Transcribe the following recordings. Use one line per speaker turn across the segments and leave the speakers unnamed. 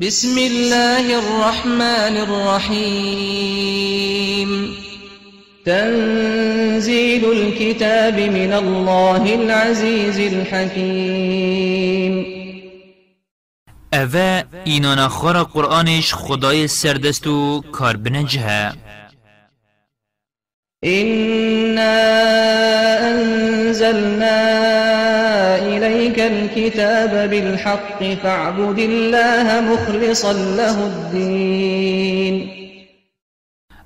بسم الله الرحمن الرحيم. تنزيل الكتاب من الله العزيز الحكيم.
اوه اینانا خورا قرآنش خدای سردست و کار بنجه
إنا أنزلنا إليك الكتاب بالحق فاعبد الله مخلصا له الدين.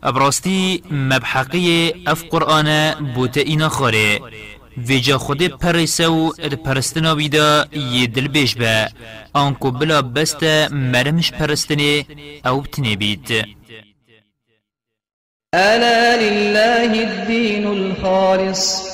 ابراستی مبحقی أف قرآن بوته اینا خاره ویجا خود پرسه و پرستنا بیدا یه دل بیش به آنکو بلا بست مرمش پرستنه أو بتنه بید
ألا لله الدين الخالص.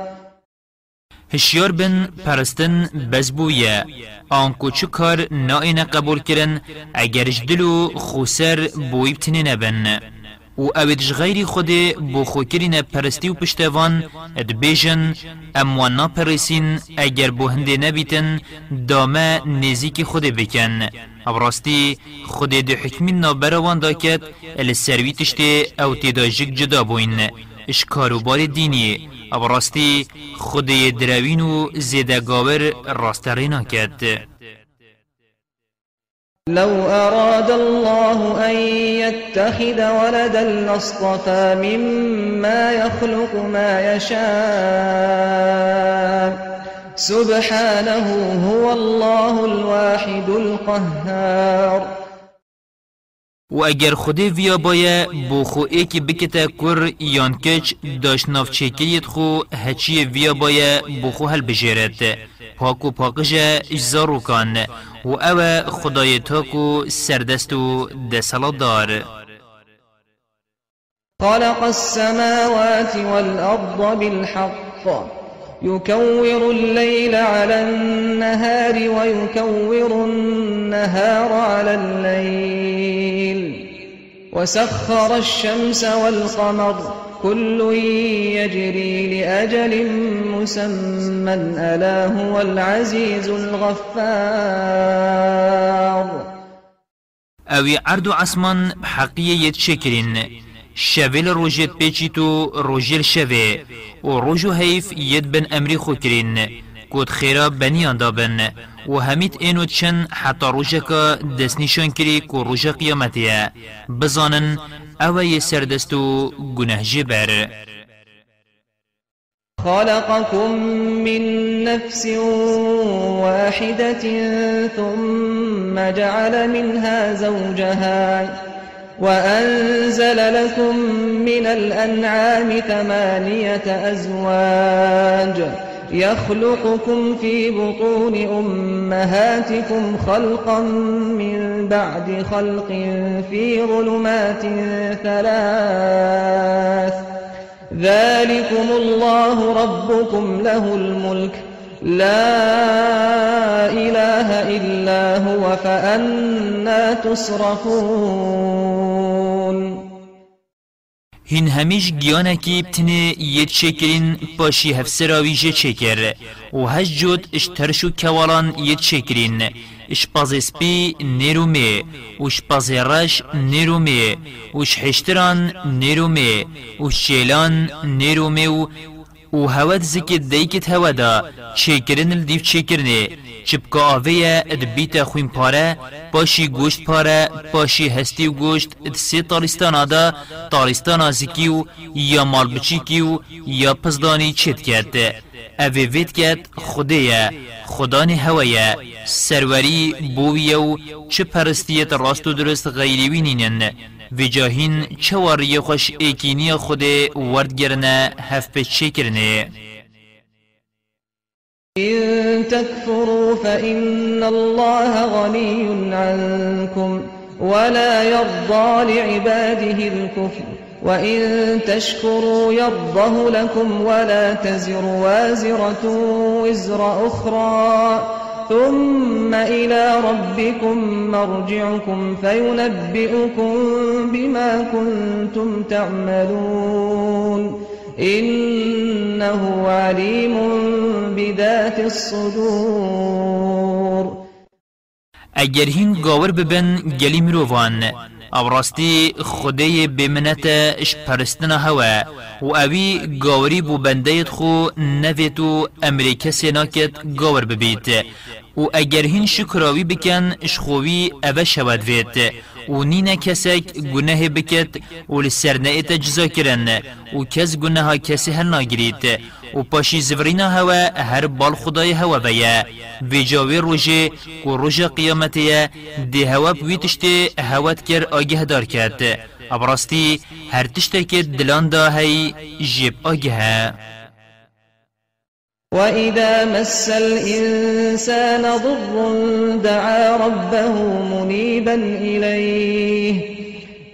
هشیار بن پرستن بز بویه. آنکو چو کار نائن قبول کرن. اگرش دلو خوسر بوی بتنه نبن. و اویدش غیری خود بو خو کرین پرستی و پشتوان. اد بیجن اموانا پرسین اگر بو هنده نبیتن دامه نزیک خود بکن. ابراستی خود دو حکمین نابروان داکت. السروی أو تیدا جدا بوین. اش کاروبار دینی. ابراستی خود دروین و زیدگاور راسترینا کد
لو أراد الله أن يتخذ ولدا لاصطفى مما يخلق ما يشاء. سبحانه هو الله الواحد القهار.
و اگر خودی ویا باید بو خو ایکی بکتا کر یان کچ داشت ناف چکریت خو هچی ویا باید بو خو هل بجیرد پاکو پاکجا اجزارو کان و أو خدای تاکو سردست و دسلا دار
خلق السماوات والأرض بالحق. يكور الليل على النهار ويكور النهار على الليل. وسخر الشمس والقمر كل يجري لأجل مسمى. ألا هو العزيز الغفار.
اوی عرض عصمان حقیه شکرین شویل روژت پیچی تو روژل شوه و روژو حیف ید بن امری خو کرین کود خیرا بنیان دابن. و همید اینو چن حتی روژه که دست نشان کری که روژه قیامتیه بزانن اوه سردست و گناه جبر
خلقكم من نفس واحدة ثم جعل منها زوجها وأنزل لكم من الأنعام ثمانية أزواج يخلقكم في بطون أمهاتكم خلقا من بعد خلق في ظلمات ثلاث ذلكم الله ربكم له الملك لا إله إلا هو فأنا تصرفون.
هین همیش گیانه کی بتنه یه چکرین پاشی هفسراوی جه چکر. و هش جود اشترشو کوالان یه چکرین. اش پازسپی نیرومه. وش پازرش نیرومه. وش حشتران نیرومه. وش شیلان نیرومه و و هود زکی دیکت هودا. چیکرن الدیف چیکرنه چپکا آویه اد بیت خوین پاره پاشی گوشت پاره پاشی هستی و گوشت اد سی تاریستان آدا تاریستان آزیکی و یا مال بچیکی و یا پزدانی چید کرد اوی وید کرد خودیه. خدانی هویه سروری بویه و چه پرستیت راست و درست غیری نینن و جاهین چواری خوش ایکینی خود وردگرنه هف چه کرنه؟
إن تكفروا فإن الله غني عنكم ولا يرضى لعباده الكفر وإن تشكروا يرضه لكم ولا تزر وازرة وزر أخرى ثم إلى ربكم مرجعكم فينبئكم بما كنتم تعملون. إنه عليم بذات الصدور.
اگر هین گاور ببن گلی مروفان أو راستی خدای بمنت اش پرستنا هوا و اوی گاوری بو بندیت خو نویتو امریکا سیناکت گاور ببیت. و اگر هین شکراوی بکن اشخوی اوه شود وید و نین کسک گناه بکت و لسرنائت جزا کرن و کس گناه کسی هل ناگرید و پاشی زورینا هوا هر بال خدای هوا بیا و جاوی روژه و روژه قیامتیه دی هوا بویتشتی هوات کر آگه دار کرد. ابراستی هر تشتکی دلان دا هی جیب آگه.
وإذا مس الإنسان ضر دعا ربه منيبا إليه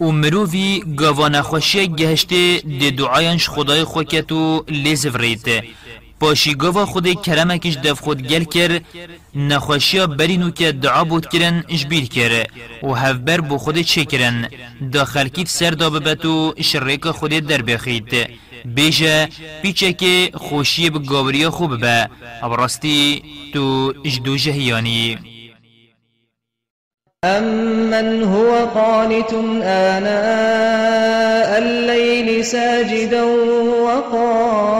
و مرووی گاوانا خوشی گهشته دی دعایانش خدای خوکتو لیزف ریت پاشی گاوا خود کرمکش دف خود گل کر نخوشیا برینو که دعا بود کرن اجبیل کر. و هفبر بو خود چه کرن؟ داخل کیت سر دا ببتو شریک خود در بخید بیجه پیچه که خوشی بگاوری خوب به ابراستی تو اجدو جهیانی.
أمن هو قانت آناء الليل ساجدا وقائما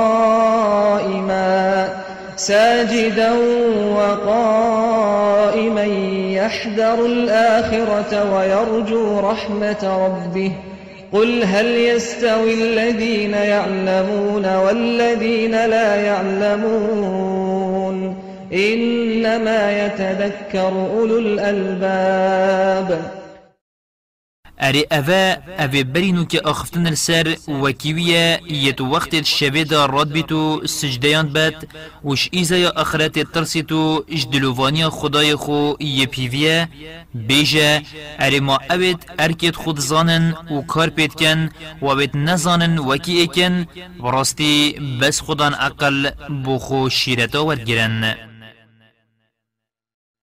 ساجدا وقائما يحذر الآخرة ويرجو رحمة ربه. قل هل يستوي الذين يعلمون والذين لا يعلمون؟ إنما يتذكر أولو الألباب.
اری اوه اوه برینو که آخفتن السر وکیویه یت وقت شبه دا راد بیتو سجدیان بد وش ایزا یا اخرت ترسی تو اجدلووانی خدای خو بیجه اری ما اوید ارکت خود زانن و کار پید کن و اوید نزانن وکی ایکن براستی بس خودان أقل بخو شیرتا ود گرن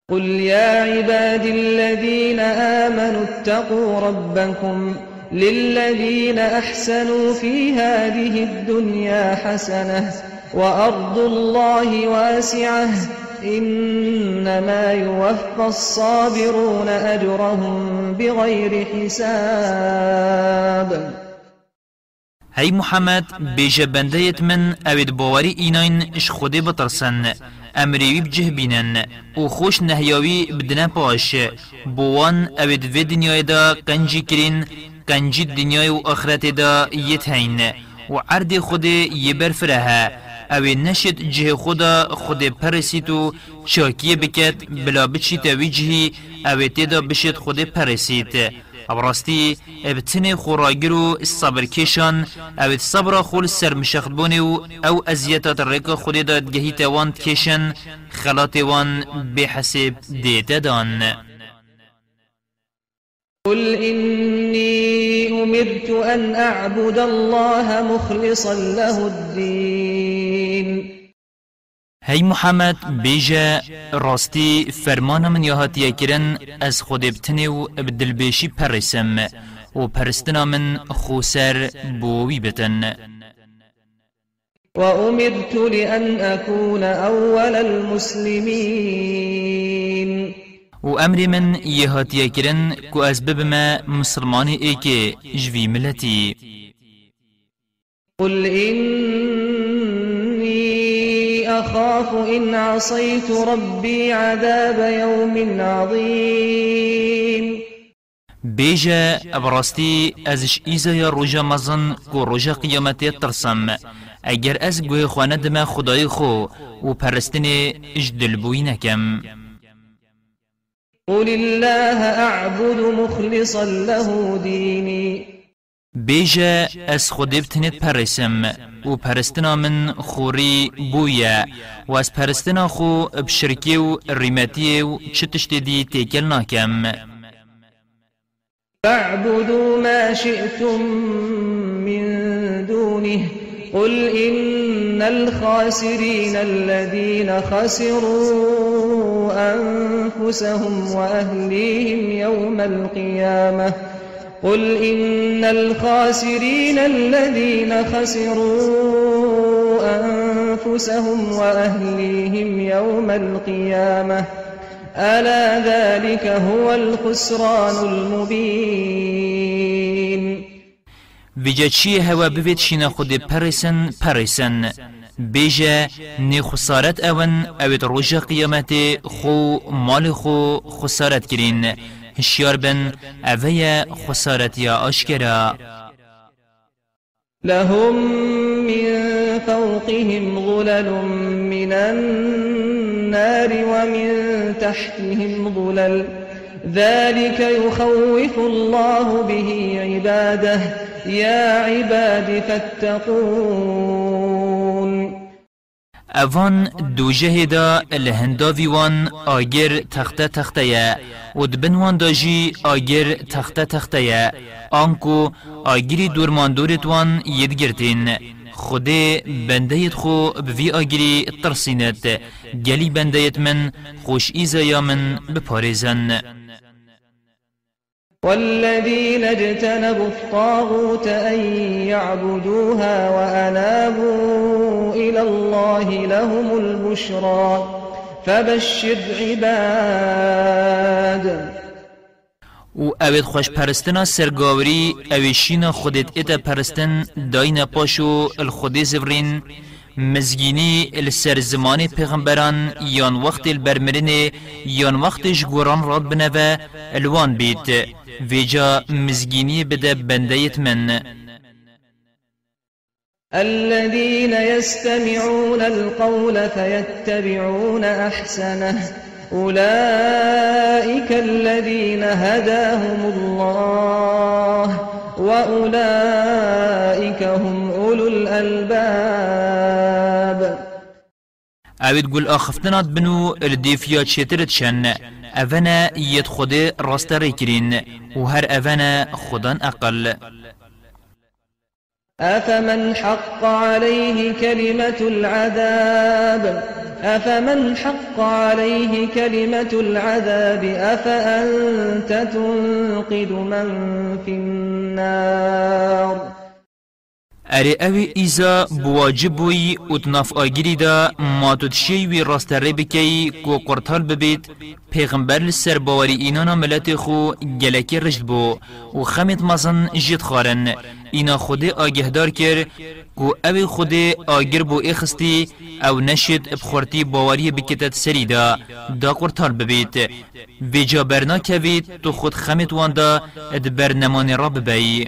قل يا عبادي الذين آمنوا اتقوا ربكم للذين أحسنوا في هذه الدنيا حسنة وأرض الله واسعة إنما يوفى الصابرون أجرهم بغير حساب.
هی محمد بیجه من اوید باوری ایناین اش خوده بطرسن امریوی بجه بینن و خوش نهیاوی بدنه پاش بوان اوید وی دنیای دا قنجی کرین قنجی دنیای و آخرت دا یت هین و عرد خود یه برفره اوی نشد جه خدا خود پرسید و چاکیه بکت بلا بچی تاوی جهی اوی تیدا بشید خود پرسید ابراستی ابتنی خوراگرو الصبر کشان أو صبر خول سر مشخبونی و أو ازیتات ریکا خودی داد گهی توان کشن خلات وان بحسب دیت دان
قل إني أمرت أن أعبد الله مخلصا له الدين.
هی محمد بیجا راستی فرمان من یهاتیه کرن از خود ابتنی و بدلبیشی پرسم و پرستنا من خوسر بووی بتن.
وأمرت لأن أكون أول المسلمين.
و أمر من یهاتیه کرن کو از ببما مسلمانی ایک جوی ملتی
قل إني أخاف إن عصيت ربي عذاب يوم عظيم.
بیجه ابراستی أزش ایزا یا روژا مزن کو روژا قیامتی ترسم. اگر أز گوی خوانه دم خدای خو و پرستن اج دلبوی نکم
قل الله أعبد مخلصا له ديني.
بیجه أز خودی بتنید پرسم. و پرستنا من خوری بویا و از پرستنا خو بشرکی و ریمتی و چتشت دی تیکل ناکم
فاعبدوا ما شئتم من دونه. قل إن الخاسرين الذين خسروا أنفسهم وأهليهم يوم القيامة. قل إن الخاسرين الذين خسروا أنفسهم وأهليهم يوم القيامة ألا ذلك هو الخسران المبين.
چی هوا بوید شینا خود پرسن پرسن بیجا نی خسارت اون اوید روژا قیامت خو مال خو خسارت کرین هشیار بن اوی خسارت یا آشکرا.
لهم من فوقهم ظلل من النار ومن تحتهم ظلل. ذلك يخوف الله به عباده. يا عباد فاتقون.
اوان دو جهدا لهنداوی وان آگر تخته تخته یا و دبن وان داجی آگر تخته تخته یا آنکو آگری دورماندورت وان یدگرتین خود بندهیت خو بوی آگری ترسینت گلی بندهیت من خوش ایزا من بپارزن
والذين اجتنبوا الطاغوت أن يعبدوها وأنابوا إلى الله لهم البشرى فبشر عباد.
و اوید خوش پرستنا سرگاوری اویشینا خودت ایتا پرستن داین پاشو الخودی زورین مزگینی السر زمان پیغمبران یان وقت البرمرین یان وقتش گوران راد بنوه الوان بیت ویجا مزگینی بده بندیت من.
الذين يستمعون القول فيتبعون أحسنه أولئك الذين هداهم الله وأولئك هم أولو الألباب.
اوید گل آخفتنات بنو الدیفیا چیترت شن اونا ید خود راست ریکرین و هر اونا خودان أقل
أفمن حق عليه كلمة العذاب أفمن حق عليه كلمة العذاب أفأنت تنقذ من في النار
اره اوی ایزا بواجب بوی اتناف آگیری دا ماتود شیوی راست ره بکی کو قرطال ببید پیغمبر لسر باوری اینانا ملت خو گلکی رشد بو و خمت مزن جد خارن اینا خود آگهدار کر کو اوی خود آگر بو اخستی أو نشد بخورتی باوری بکتت سری دا دا قرطال ببید ویجا برنا کوید تو خود خمت واندا اد برنمان را ببایی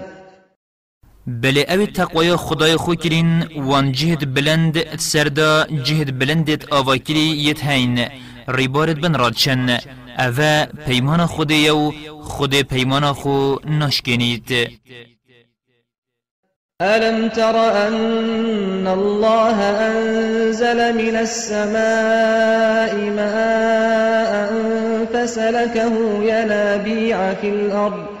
بله اوی تقوی خدای خو کرین وان جهد بلند سردا جهد بلندت آوا کری یت هین ریبارت بن رادشن اوه پیمان خود یو خود پیمان خو نشکنید
ألم تر أن الله أنزل من السماء ماء فسلكه ينابيع في الأرض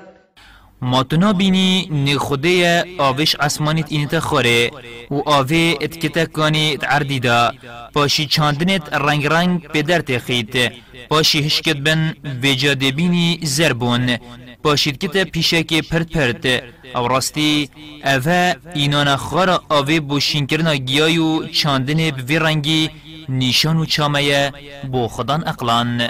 ما تنا بینی نخوده آوش اسمانیت اینت خوره و آوه اتکتا کانی عردی دا. پاشی چاندنت رنگ رنگ پدر تخید. پاشی هشکت بن وجاده بینی زربون پاشید کتا پیشک پرد پرد او راستی اوه اینان خارا آوه بوشین کرنا گیایو چاندن بوی رنگی نیشان و چامه بو خدان اقلان.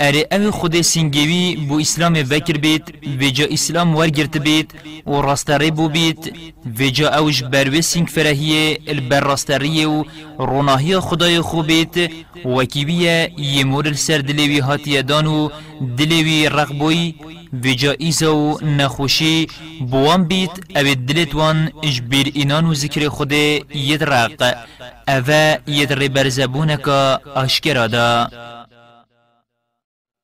اره أو خود سنگوی بو اسلام وکر بید ویجا اسلام ورگرت بید و راستره بو بید ویجا اوش بروی سنگ فرهیه البر راستریه و روناهی خدای خوب بید وکیویه یمور السر دلیوی هاتیه دانو دلیوی رقبوی ویجا ایزا و نخوشی بوان بید أو دلت وان اجبیر اینان و ذکر خود ید رق أو ید ربرزبونکا اشکرادا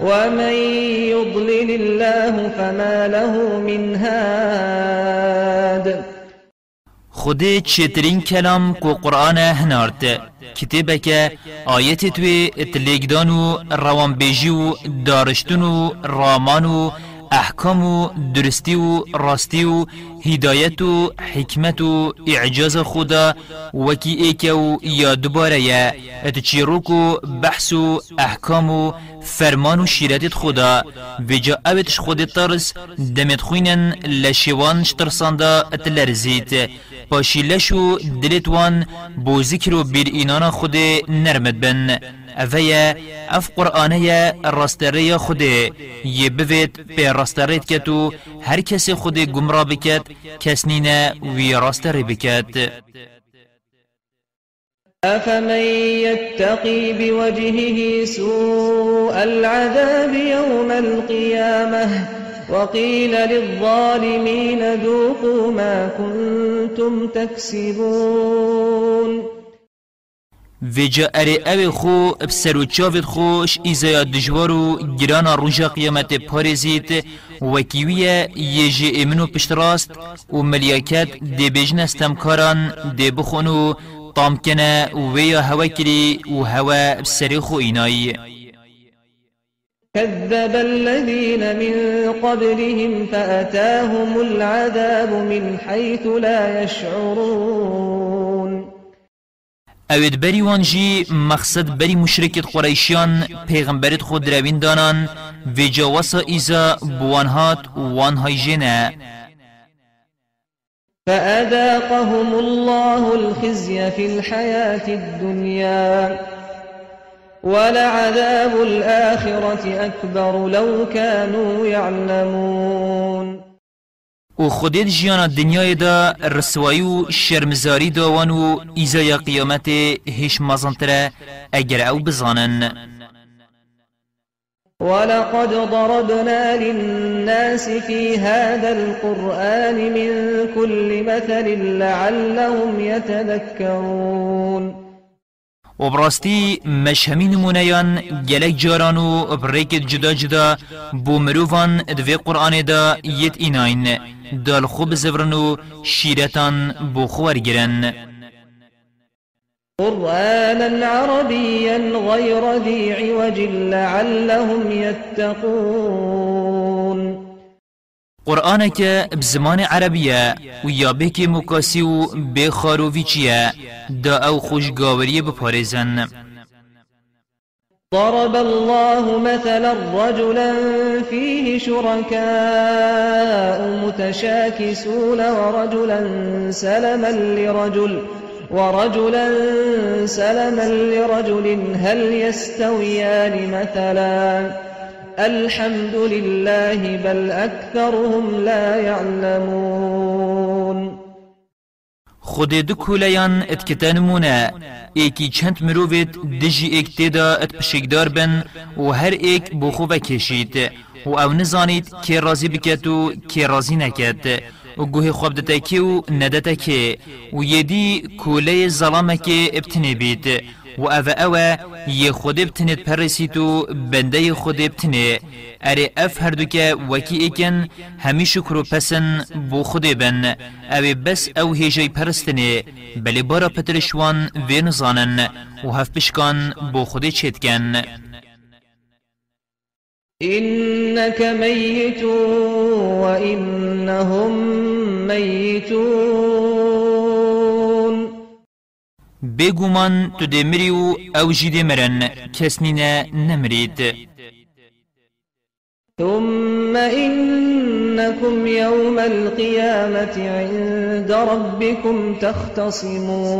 ومن يضلل الله فما له من هاد
خود چترین کلام کو قرآن هنارد کتابه آیت توی اتلیگدان و روانبیجی و دارشتن و رامان و احکام و درستی و راستی و هدایت و حکمت و إعجاز خدا وکی ایک و یا دوباره یا اتچیروک و بحث و احکام و فرمان و شیرت خدا وجا اوتش خود ترس دمت خوینن لشیوان شترساندا اتلرزید پاشی لشو دلتوان بو ذکر و بیر اینانا خود نرمد بن اویا أف قرآنه راستره خوده یه بوید به راستره کتو هر کسی خود گمرا بکت کس نینه وی راستره بکت
أفمن يتقي بوجهه سوء العذاب يوم القيامة؟ وقيل للظالمين ذوقوا ما كنتم تكسبون.
ویجا اره أو خو بسر و چاوت خوش ایزایا دجوار و گرانا روژا قیامت پارزید و کیویه یجی امنو پشت راست و ملیاکت دی بجن استمکاران دی بخونو. طام کنه و ویا هوا کری و هوا بسر خو اینایی.
كذب الذين من قبلهم فأتاهم العذاب من حيث لا يشعرون
اوید بری وانجی مقصد بری مشرکت قریشیان پیغمبرت خود روین دانان و جواسا ایزا بوانهات وانهای جنه
فأذاقهم الله الخزي في الحياة الدنيا ولعذاب الآخرة أكبر لو كانوا يعلمون
و خودت جیانا دنیای دا رسوایی و شرمزاری داوان و ایزای قیامت هیش مزانتره اگر أو بزانن.
ولقد ضربنا للناس في هذا القرآن من كل مثل لعلهم يتذكرون.
و براستی مشهمی نمونیان گلک جاران و بریکت جدا جدا بو مروفان دوی قرآن دا یت ایناین. دال خوب زورن و شیرتان بو خوار گرن
قرآنا عربيا غير ذي عوج لعلهم يتقون.
قرآن که بزمان عربیه و یا بکی مکاسی و بخاروی دا أو خوشگاوری بپارزن.
ضرب الله مثلا رجلا فيه شركاء متشاكسون ورجلا سلما لرجل ورجلا سلما لرجل هل يستويان مثلا؟ الحمد لله بل أكثرهم لا يعلمون
خود دو کولیان ات کتن مونه. ایکی چند مروفت دجی ایک تیدا ات پشکدار بن و هر ایک بخو کشید و أو نزانید که رازی بکت و که رازی نکد و گوه خواب دتا و ندتا که و یدی کوله ظلامه که ابتنی بید. و أو أو یه خود بتنید پرسید و بنده خود بتنه. اره اف هر دو که وکی ایکن همی شکر و پسن بو خود بن. أو بس أو هیجای پرستنه. بلی بارا پترشوان وی نزانن و هف بشکان بو خود چیتکن.
إنك ميت وإنهم ميتون.
بگومان تو ده مریو أو جی مرن کسنینه نمرید.
ثم إنكم يوم القيامة عند ربكم تختصمون.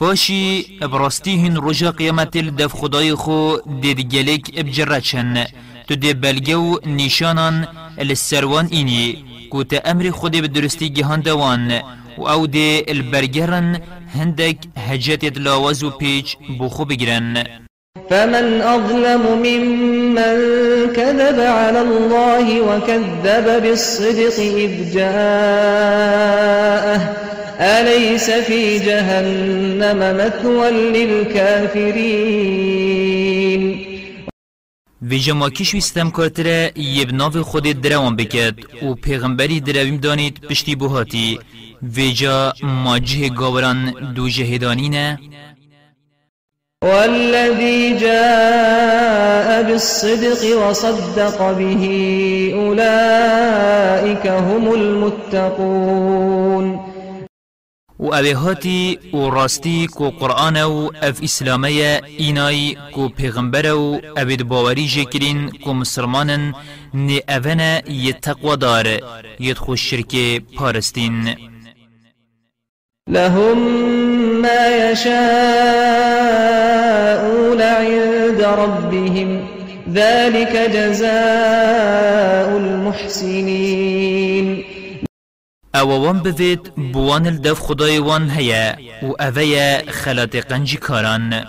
باشي ابرستيهن رجا قيامت الدف خداي خو ديد جلك ابجرچن. تو دي بلگو نشانان السروان إني كوت أمر خودي بدرستي جهان دوان و أو دي البرگرن هندك هجت لاوز و پیچ بخو بگرن
فمن أظلم ممن كذب على الله وكذب بالصدق إذ جاءه. أليس في جهنم مثوى للكافرين؟
و جما کیش ویستم کارتره یب ناو خود دروان بکد و پیغمبری درویم دانید پشتی بوهاتی و جا ماجه گاوران دو جهدانینه
والذي جاء بالصدق وصدق به أولئك هم المتقون.
و اوه هاتی و راستی کو قرآن و اف اسلامی اینای کو پیغمبر و اوید باوری جکرین کو مسلمانن نی اوه یه تقوى دار ید خوش شرک پارستین.
لهم ما يشاءون عند ربهم. ذلك جزاء المحسنين.
اووان بوید بوان الدف خدای وان هيا و اوه خلات قنجي كاران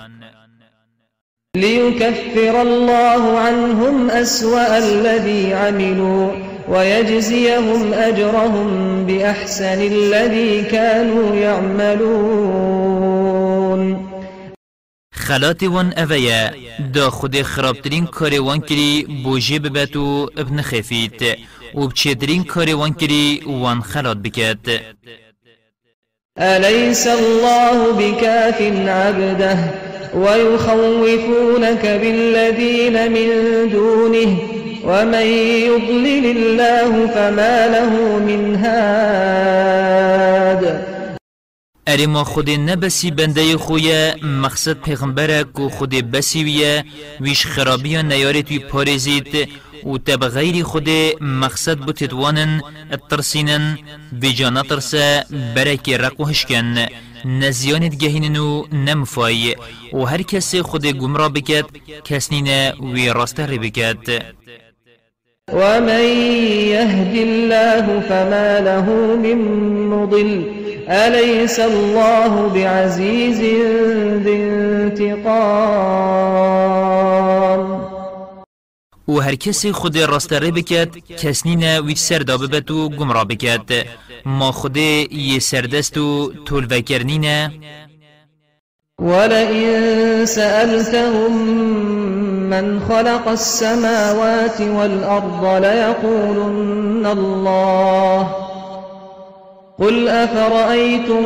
ليكفر الله عنهم أسوأ الذي عملوا ويجزيهم أجرهم بأحسن الذي كانوا يعملون.
خلات وان اوه دا خود خرابترین کار وان کری بوجه ببتو ابن خفیت و بچیدرین کاری وان کری وان خلات بکد
أليس الله بكاف عبده؟ ويخوفونك بالذين من دونه ومن يضلل الله فما له من هاد.
اری ما خود نبسی بنده خویا مقصد پیغمبره کو خود بسی ویه ویش خرابی نیاره توی پارزید و تب غير خود مقصد بتدوانن الترسينن بجا نترسا بركي رقو هشكن نزيانت جهيننو نمفاي و هر کس خود گمرا بکد کسنین وی راسته ری بکد
ومن يهد الله فما له من مضل أليس الله بعزيز ذي انتقام
و هر کسی خود راستره بکد کسنی نه وی سردا ببت و گمرا بکد ما خود یه سردست و طول وکرنی نه
ولئن سألتهم من خلق السماوات والأرض ليقولن الله. قل أفرأيتم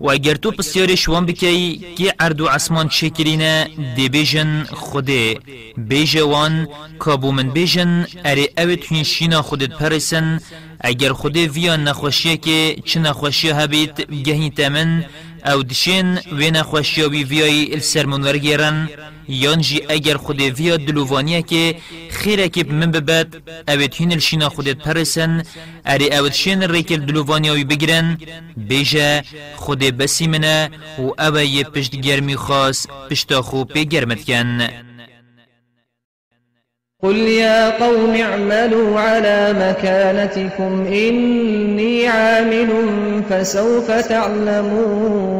و اگر تو پسیار شوان بکی که عرض و عصمان چکرینه دی بیجن خوده. بیجه وان کابو من بیجن اره أو توین خودت پرسن. اگر خوده ویا نخوشیه که چه نخوشیه هبید گهی تمن. أو دشین و نخوشیه وی ویای السرمون ورگیرن یان جی اگر خود ویا دلووانیه که خیره که من ببد اوید هین الشینا خودت پرسن اری اوید شین ریکل دلووانیاوی بگیرن بیجه خود بسی منه و اوه یه پشت گرمی خاص پشتا خوب گرمت کن
قل يا قوم اعملوا على مكانتكم إني عامل فسوف تعلمون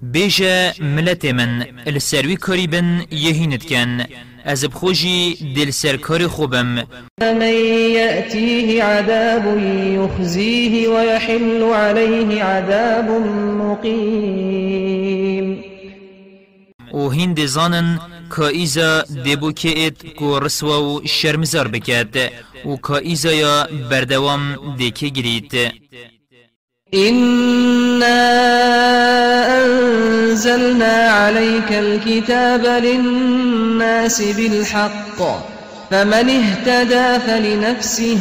بيجا ملت من السروي كريبن يهينت كان از بخوجي دل سركار خوبم.
من يأتيه عذاب يخزيه ويحل عليه عذاب مقيم.
و هند ایزا دبو ات کو رسوا و شرمزار بکد و که ایزا یا بردوام دیکه گرید
إنا أنزلنا عليك الكتاب للناس بالحق فمن اهتدى فلنفسه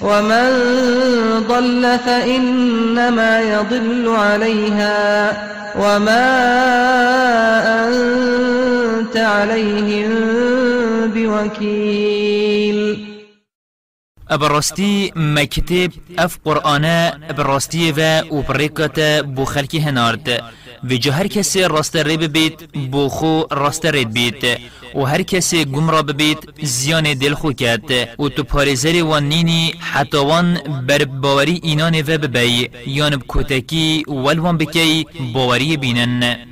ومن ضل فإنما يضل عليها وما أنت عليهم بوكيل.
ابراستی مکتب أف قرآن ابراستی و وبرکت بو خلکی هنارد. و جا هر کسی راست ری ببید بو خو راست رید بید و هر کسی گم را ببید زیان دل خو کرد. و تو پارزر وان نینی حتی وان بر باوری اینان و ببی. یان بکوتکی والوان بکی باوری بینن.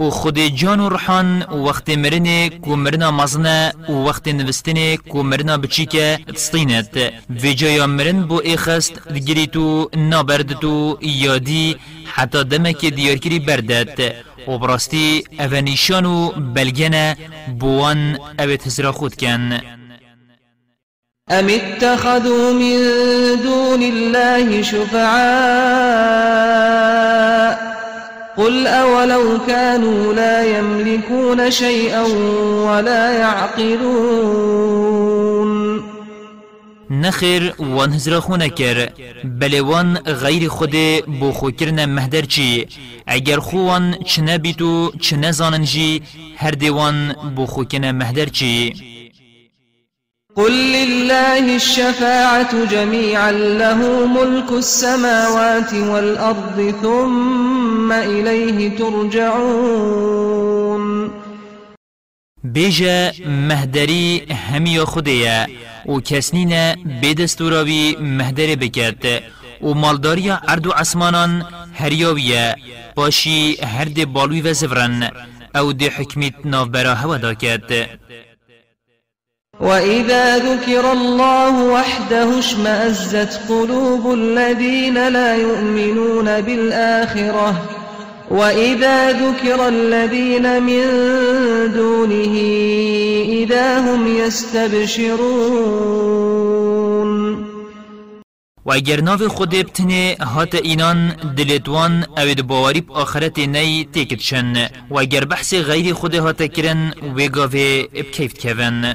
و خود جان و روحان وقت مرن کو مرنا مزنه و وقت نوستن کو مرنا بچیکه تستینت و جایا مرن بو ایخست دگیری تو نابرد تو یادی حتی دمک دیارکری بردد و براستی او نیشان و بلگنه بوان او تزرا خود کن
اتخذوا من دون الله شفعاء قل أولو كانوا لا يملكون شيئا ولا يعقلون
نخیر وان هزرا خونه کر بله وان غیر خود بو خو مهدر چی اگر خوان چنه بیتو چنه زانن جی هر دیوان بو خو مهدر چی
قل لله الشفاعة جميعا له ملك السماوات والأرض ثم إليه ترجعون.
بیجا مهدری همی خودیا و کسنین بدستوراوی مهدر بکرد و مالداری ارد و عسمانان هریاویه باشی هر دی بالوی و زفرن أو دی حکمیت نافبرا هوا دا کرد
وإذا ذكر الله وحده اشمأزت قلوب الذين لا يؤمنون بالآخرة وإذا ذكر الذين من دونه إذا هم يستبشرون
و اگر ناو خود بتنه هات اینان دلتوان أو باوری آخرت نی تکتشن و اگر بحث غیر خود هات کرن و گاوه بکیفت کون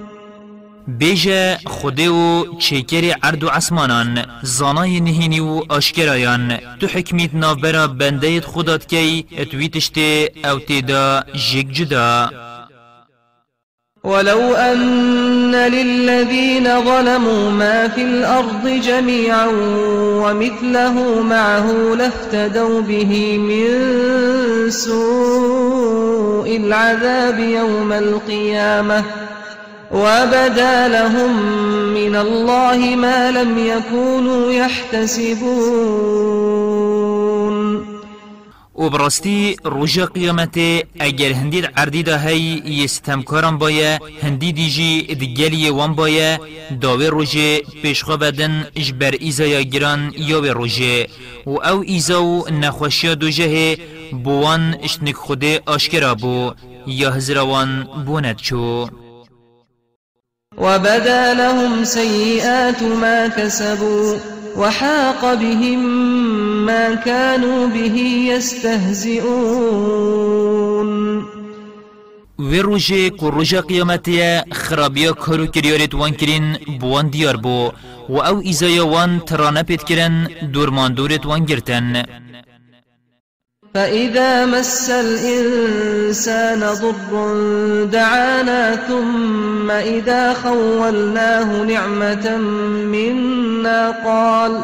بیجه خوده و چکر عرض و عسمانان زانای نهینی و آشکرایان تو حکمیت نافبرا بنده خودات کی اتویتشت أو تیدا جگ جدا.
ولو أن للذين ظلموا ما في الأرض جميعا ومثله معه لافتدوا به من سوء العذاب يوم القيامة. وبدا لهم من الله ما لم يكونوا يحتسبون
و براستی روژا قیامت اگر هندید عردی دا هی یستمکارم بایا هندی دیجی دگلی وان بایا داوی روژه پیشخوا بدن اجبر ایزا گران یا به روژه و أو ایزا و دو جه بوان اشنک خوده آشکرا بو یا هزروان بوند چو.
وبدا لهم سيئات ما كسبوا وحاق بهم ما كانوا به يستهزئون.
و روژه کو روژه قیامتیه خرابیا کارو کریارت وان کرین بوان دیار بو. و أو ایزایا وان ترانه پید کرن دورمان دورت وان گرتن.
فإذا مس الإنسان ضر دعانا ثم إذا خولناه نعمة منا قال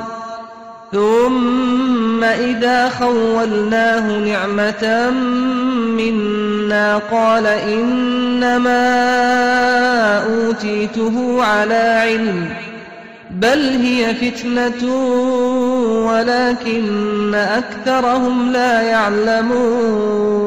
ثم إذا خولناه نعمة منا قال إنما أوتيته على علم بل هي فتنة ولكن أكثرهم لا يعلمون.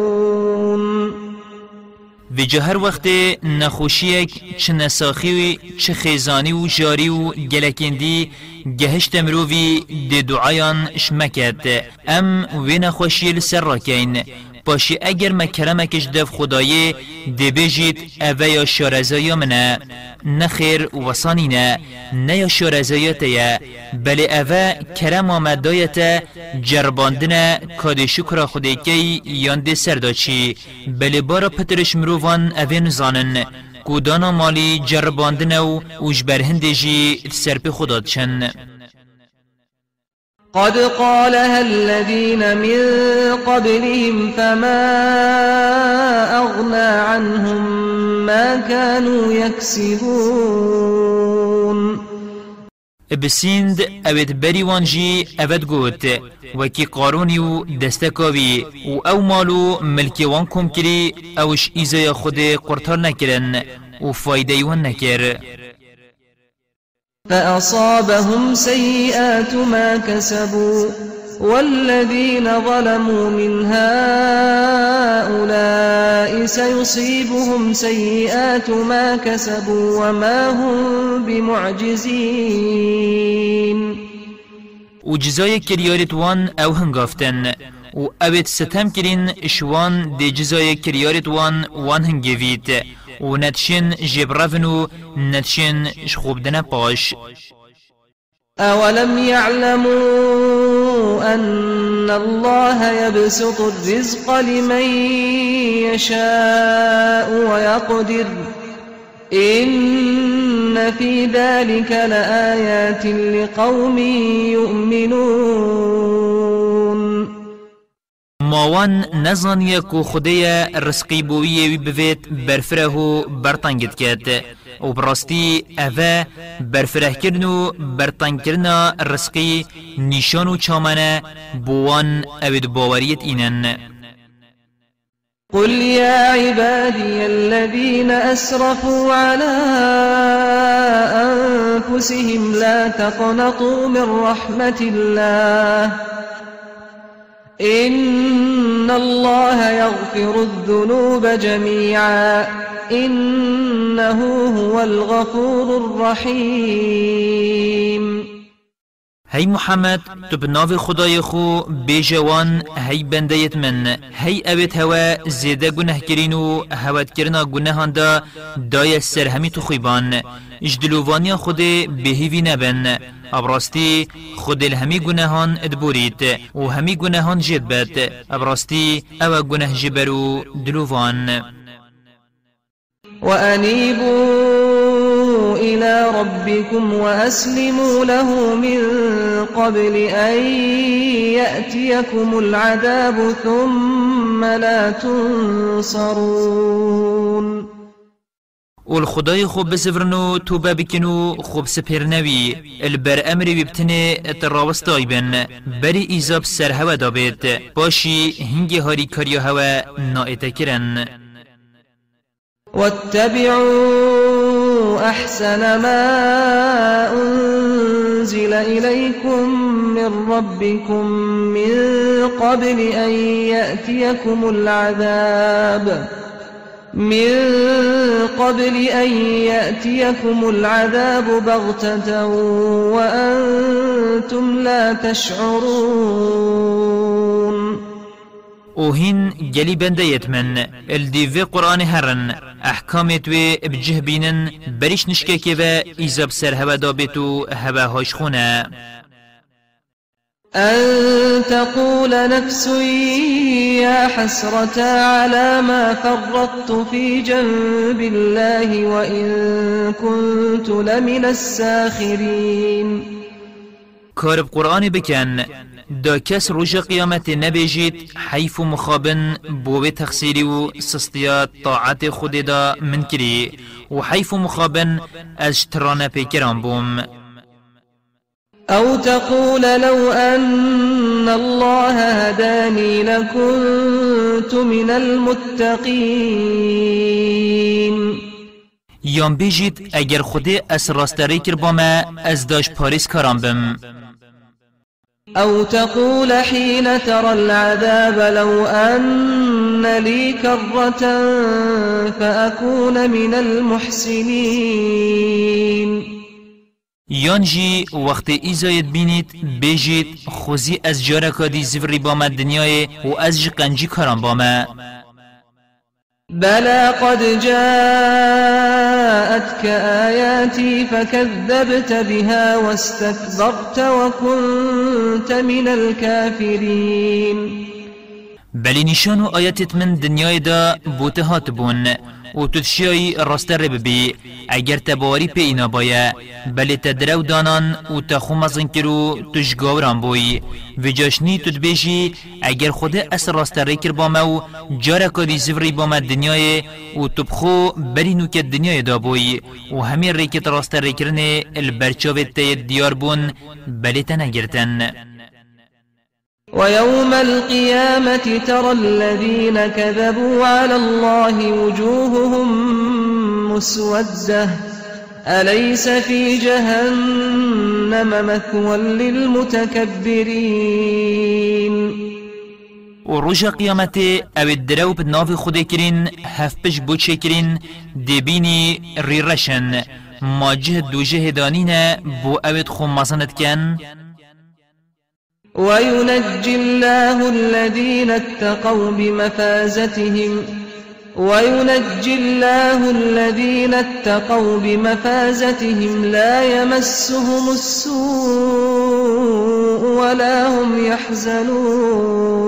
و جهر وقت نخوشیک چه نساخی و چه خیزانی و جاری و گلکندی گهشت مرووی دی دعایان شمکت. ام و نخوشی لسر راکین. باشی اگر ما کرمکش دف خدایه بجید اوه یا شارزایا منه. نخیر وصانی نه. نه یا شارزایت یا بله اوه کرم آمدایت جرباندن کاد شکر خودی که یان دی سرداچی. بله بارا پترش مروفان اوه نزانن. کودانا مالی جرباندن و اوش برهندجی سرپی خداد چن
قد قالها الذين من قبلهم فما أغنى عنهم ما كانوا يكسبون
بسیند اوید بری وانجی اوید گوت وکی قارونی و و أو مالو ملکی وان کری اوش ایزای خود قرطار نکرن و فایده وان نکر
فأصابهم سيئات ما كسبوا والذين ظلموا من هؤلاء سيصيبهم سيئات ما كسبوا وما هم بمعجزين.
و جزای کریارت وان أو هنگافتن و اوید ستم کرین شوان دی جزای کریارت وان وان هنگوید و نتشن جبرفن و نتشن شخوبدن پاش.
أولم يعلموا أن الله يبسط الرزق لمن يشاء ويقدر إن في ذلك لآيات لقوم يؤمنون
ماوان نزانیه کو خدای رزقی بویه وی بوید برفره و برطنگت کد و براستی اوه برفره کرن و برطنگ کرنا رزقی نیشان و چامنه بوان اوید باوریت اینن
قل يا عبادي الذين أسرفوا على أنفسهم لا تقنطوا من رحمة الله. إن الله يغفر الذنوب جميعا إنه هو الغفور الرحيم
هی محمد تو بناو خدای خو بیجوان هی بندیت من. هی اوید هوا زیده گناه کرین و هوت کرنا گناهان دا دای سر همی تو خیبان اجدلووانی خود بهیوی نبن ابراستی خود الهمی گناهان ادبورید و همی گناهان جد بد ابراستی أو گناه جبرو دلووان.
وأنيبوا إلى ربكم وأسلموا له من قبل أن يأتيكم العذاب ثم لا تنصرون.
والخدای خوب بسفرنو توبه بکنو خوب سپر نوی. البر امری ببتنه اتراوستای بن. بری ایزاب سر هوا دابید باشی هنگی هاری کاریا هوا نائته کرن.
واتبعوا أحسن ما أنزل إليكم من ربكم من قبل أن يأتيكم العذاب. من قبل أن يأتيكم العذاب بغتة وأنتم لا تشعرون.
وهين جلي بنديت من الدي قرآن هرن أحكامت و بجه بينن بريش نشكك و إيزاب سر هوا دابتو هوا هاش خونه.
أن تقول نفس يا حسرة على ما فرطت في جنب الله وإن كنت لمن الساخرين.
كارب قرآن بكن دا کس روش قیامت نبیجید حیف و مخابن بوه تخسیری و سستیات طاعت خود دا من کری و حیف و مخابن از ترانه پیکران بوم.
أو تقول لو أن الله هداني لكنت من المتقين.
یان بیجید اگر خودی از راستری کر با از داش پاریس کارم بم.
أو تقول حين ترى العذاب لو أن لي كرة فأكون من المحسنين.
یان جی وقت ایزاید بینید بیجید خوزی از جارکا دی زفری با ما دنیای و از جی قنجی کاران با ما.
بلى قد جاءتك آياتي فكذبت بها واستكبرت وكنت من الكافرين
بلی نشان و آیتت من دنیای دا بوتهات بون و تدشیای راست رب بی اگر تباری پی اینا بایا بلی تدرو دانان و تخو مزن کرو تشگاوران بوی. و جاشنی تدبیجی اگر خود اس راست ریکر با مو جارا کدی زفری با ما دنیای و تبخو بری نوکت دنیای دا بوی. و همین ریکت راست ریکرن البرچاوت تید دیار بون بلی تنگرتن
ويوم القيامة ترى الذين كذبوا على الله وجوههم مسودة. أليس في جهنم مثوى للمتكبرين؟
و روژا قیامت أو درو بناف خود کرین هف پش بوچه کرین دبینی ری رشن ماجه دوجه دانین بو اوید خو مزند کن
وينجي الله الذين اتقوا بمفازتهم وينجي الله الذين اتقوا بمفازتهم لا يمسهم السوء ولا هم يحزنون.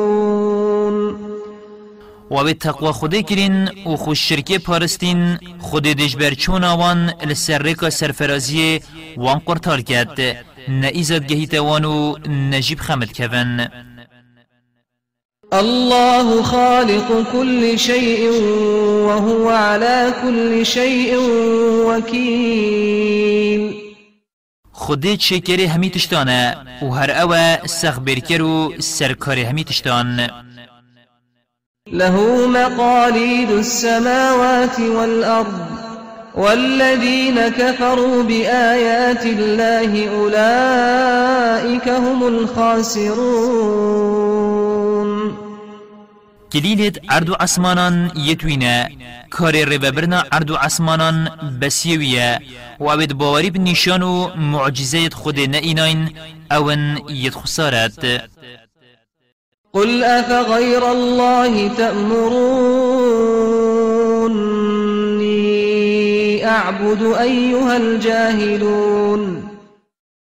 و به تقوى خود کرین و خوش شرکه پارستین خود دجبر وان قرطار کرد. نئیزد گهیت وانو نجیب خمد کون
الله خالق كل شيء وهو على كل شيء وكيل.
خودی چکری همی تشتانه و هر اوه سخ برکر و سرکار همی تشتان.
له مقاليد السماوات والأرض. والذين كفروا بآيات الله أولئك هم الخاسرون.
كليلت عرض عسمانان يتوينا كاري ربابرنا عرض عسمانان بسيوية وعبد باوري بنشانو معجزة خود نئينين أون يتخسارات.
قل أفغير الله تأمروني أعبد أيها الجاهلون.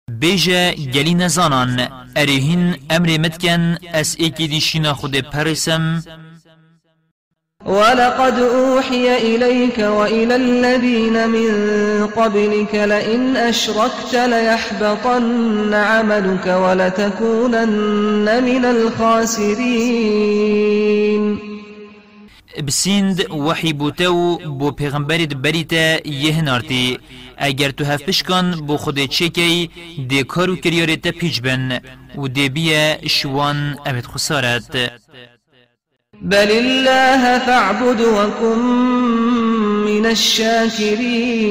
بيجا جلي نزانان أريهن أمر متكن أس إيكي دي شنا خود پرسم.
ولقد أوحي إليك وإلى الذين من قبلك لئن أشركت ليحبطن عملك ولتكونن من الخاسرين.
بسیند وحی بوتو بو پیغمبرت بریتا یهنارتی اگر تو هف پشکان بو خود چکی دی کارو کریارت پیچ بن. و دی بیا شوان امت خسارت.
بل الله فاعبد وكن من الشاكرين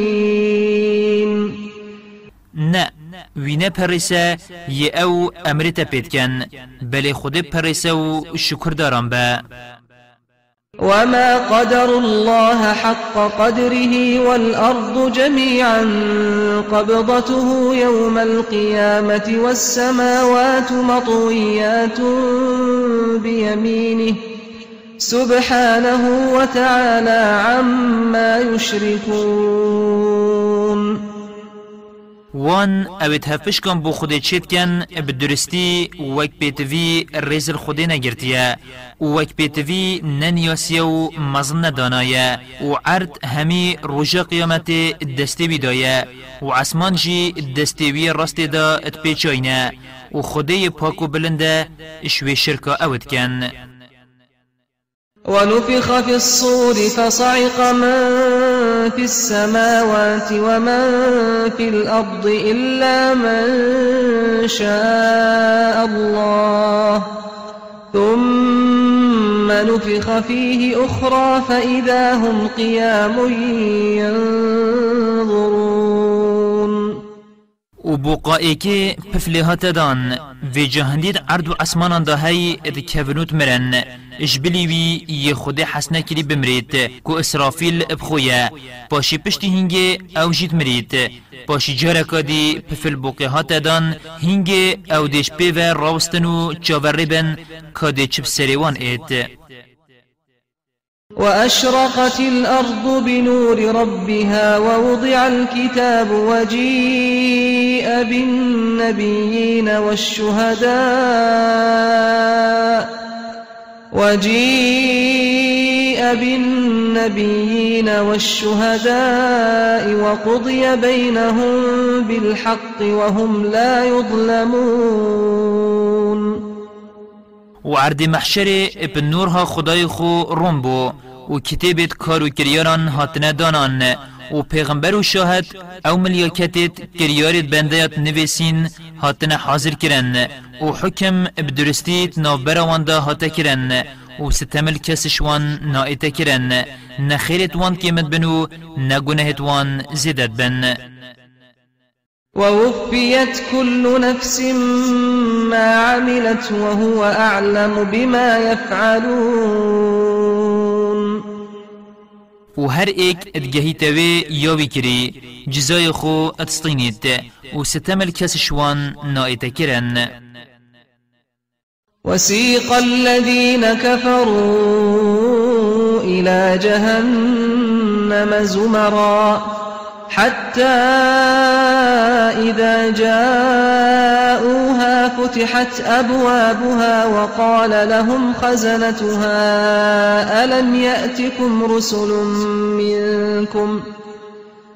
نه وینه پرسه یه أو امرت پیدکن بل خود پرسه و شکر دارم به.
وما قدر الله حق قدره والأرض جميعا قبضته يوم القيامة والسماوات مطويات بيمينه سبحانه وتعالى عما يشركون
وان اوید هفش کن بو خود چید کن بدرستی وک پیتوی ریزل خودی نگرتیه وک پیتوی ننیاسیه و مزن ندانایه و عرد همی روژا قیامت دستی بیدایه و عسمان جی دستیوی راست دا پیچاینه و خودی پاکو بلنده شوی شرکا اوید کن
ونفخ في الصور فصعق من في السماوات ومن في الأرض إلا من شاء الله. ثم نفخ فيه أخرى فإذا هم قيام ينظرون.
و بوقائي كي پفلهات دان في جهندید عرض دا هی اد مرن اجبلی وی یه خود حسنة کلی بمرید کو اسرافیل بخویه پاشی پشتی هنگه أو جید مرید پاشی جارکا دی پفل بوقه ها تدان هنگه أو دیش و راوستن و چاوری بن کاده چپ سریوان اید
وأشرقت الأرض بنور ربها ووضع الكتاب وجيء بالنبيين والشهداء. وجيء بالنبيين والشهداء وقضي بينهم بالحق وهم لا يظلمون.
وعرض محشر ابن نورها خدای خو رومبو و کتابت کارو دانان و پیغمبر و شاهد أو ملیاکتت کریارت بندیت نویسین هاتنه حاضر کرن و حکم بدرستیت نابروانده هاته کرن و ستمل کسش وان نائته کرن. نخیرت وان کمت بنو نگنهت وان زیدت بن.
ووفيت كل نفس ما عملت وهو أعلم بما يفعلون
و هر ایک ادگهی تاوی یاوی کری جزای خو اتسطینید و ستمل کس شوان نائتا کرن.
وسيق الذين كفروا إلى جهنم زمرًا. حتى إذا جاءوها فتحت أبوابها وقال لهم خزنتها ألم يأتكم رسل منكم ؟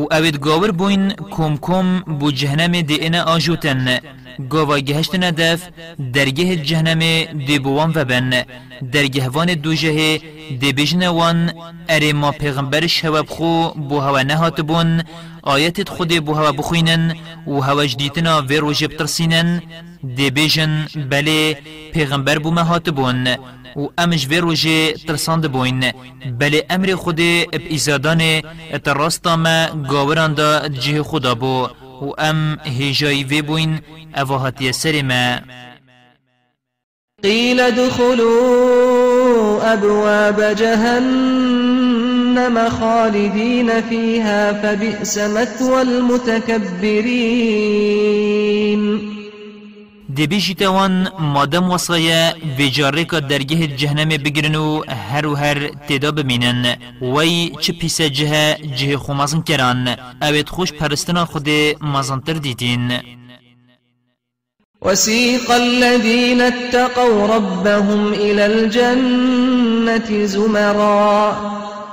و اوید گاور بوین کم کم بو جهنم دی اینا آجوتن گاوا گهشت ندف درگه جهنم دی بوان و بن درگه وان دو جه دی بجن وان اره ما پیغمبر شواب خو بو هوا نهات بون آیت خود بو هوا بخوینن و هوا جدیتنا وی روژه بترسینن دی بجن بله پیغمبر بو مهات بون و امش وی روژه ترساند بوین. بله أمر خود اب ایزادان اتراستا ما گاوران دا جه خدا بو و ام هجای وی بوین اواهاتی سر ما
قيل ادخلوا أبواب جهنم. جهنم خالدين فيها فبئس مثوى المتكبرين.
دبیجی توان مادم وصایا ویجاره که درگه جهنم بگرن و هر و هر تدا بمینن وی چه پیس جه جه خومازن کران. اوید خوش پرستنا خود مازنتر دیتین
وسيق الذين اتقوا ربهم إلى الجنة زمرا.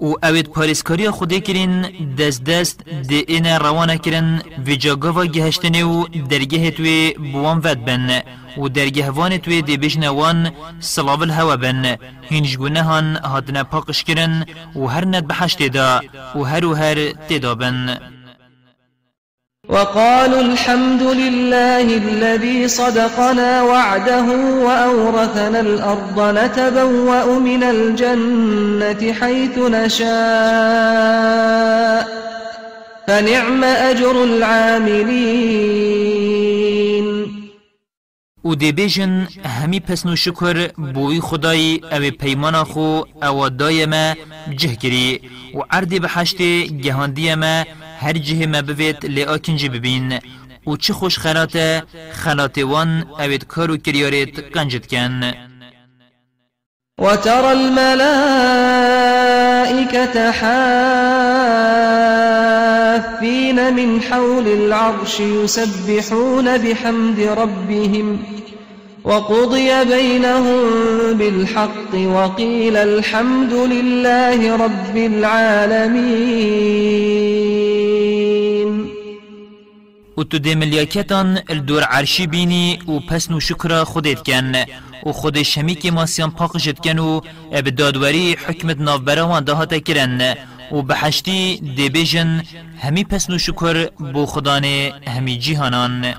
و اوید پاریسکاری خودی کرین دست دست ده این روانه کرن و جاگاوا گهشتنه و درگه توی بوان ود بن و درگه وان توی ده بجن وان سلاول هوا بن. هینج گونه هان هاتنه پاقش کرن و هر ند بحشت دا و هر و هر تدا بن.
وقالوا الحمد لله الذي صدقنا وعده وأورثنا الأرض نتبوأ من الجنة حيث نشاء. فنعم أجر العاملين.
أو دی بیجن همی پسنو شکر بوی خدای أو پیمان خو أو دای ما جه کری و عردی بحشت گهاندی ما هر جه ما بوید لئا کنجی ببین و چه خوش خلاته خلاته وان اوید کارو کریارت قنجت کن
وترى الملائكة حافين من حول العرش يسبحون بحمد ربهم وقضي بينهم بالحق وقيل الحمد لله رب العالمين.
و تو ده ملیاکتان الدور عرشی بینی و پس نو شکر خودت کن و خود شمی که ماسیان پاقشت کن و اب دادوری حکمت نافبروان دهات کرن و بحشتی ده بیجن همی پس نو شکر بو خدان همی جیهانان.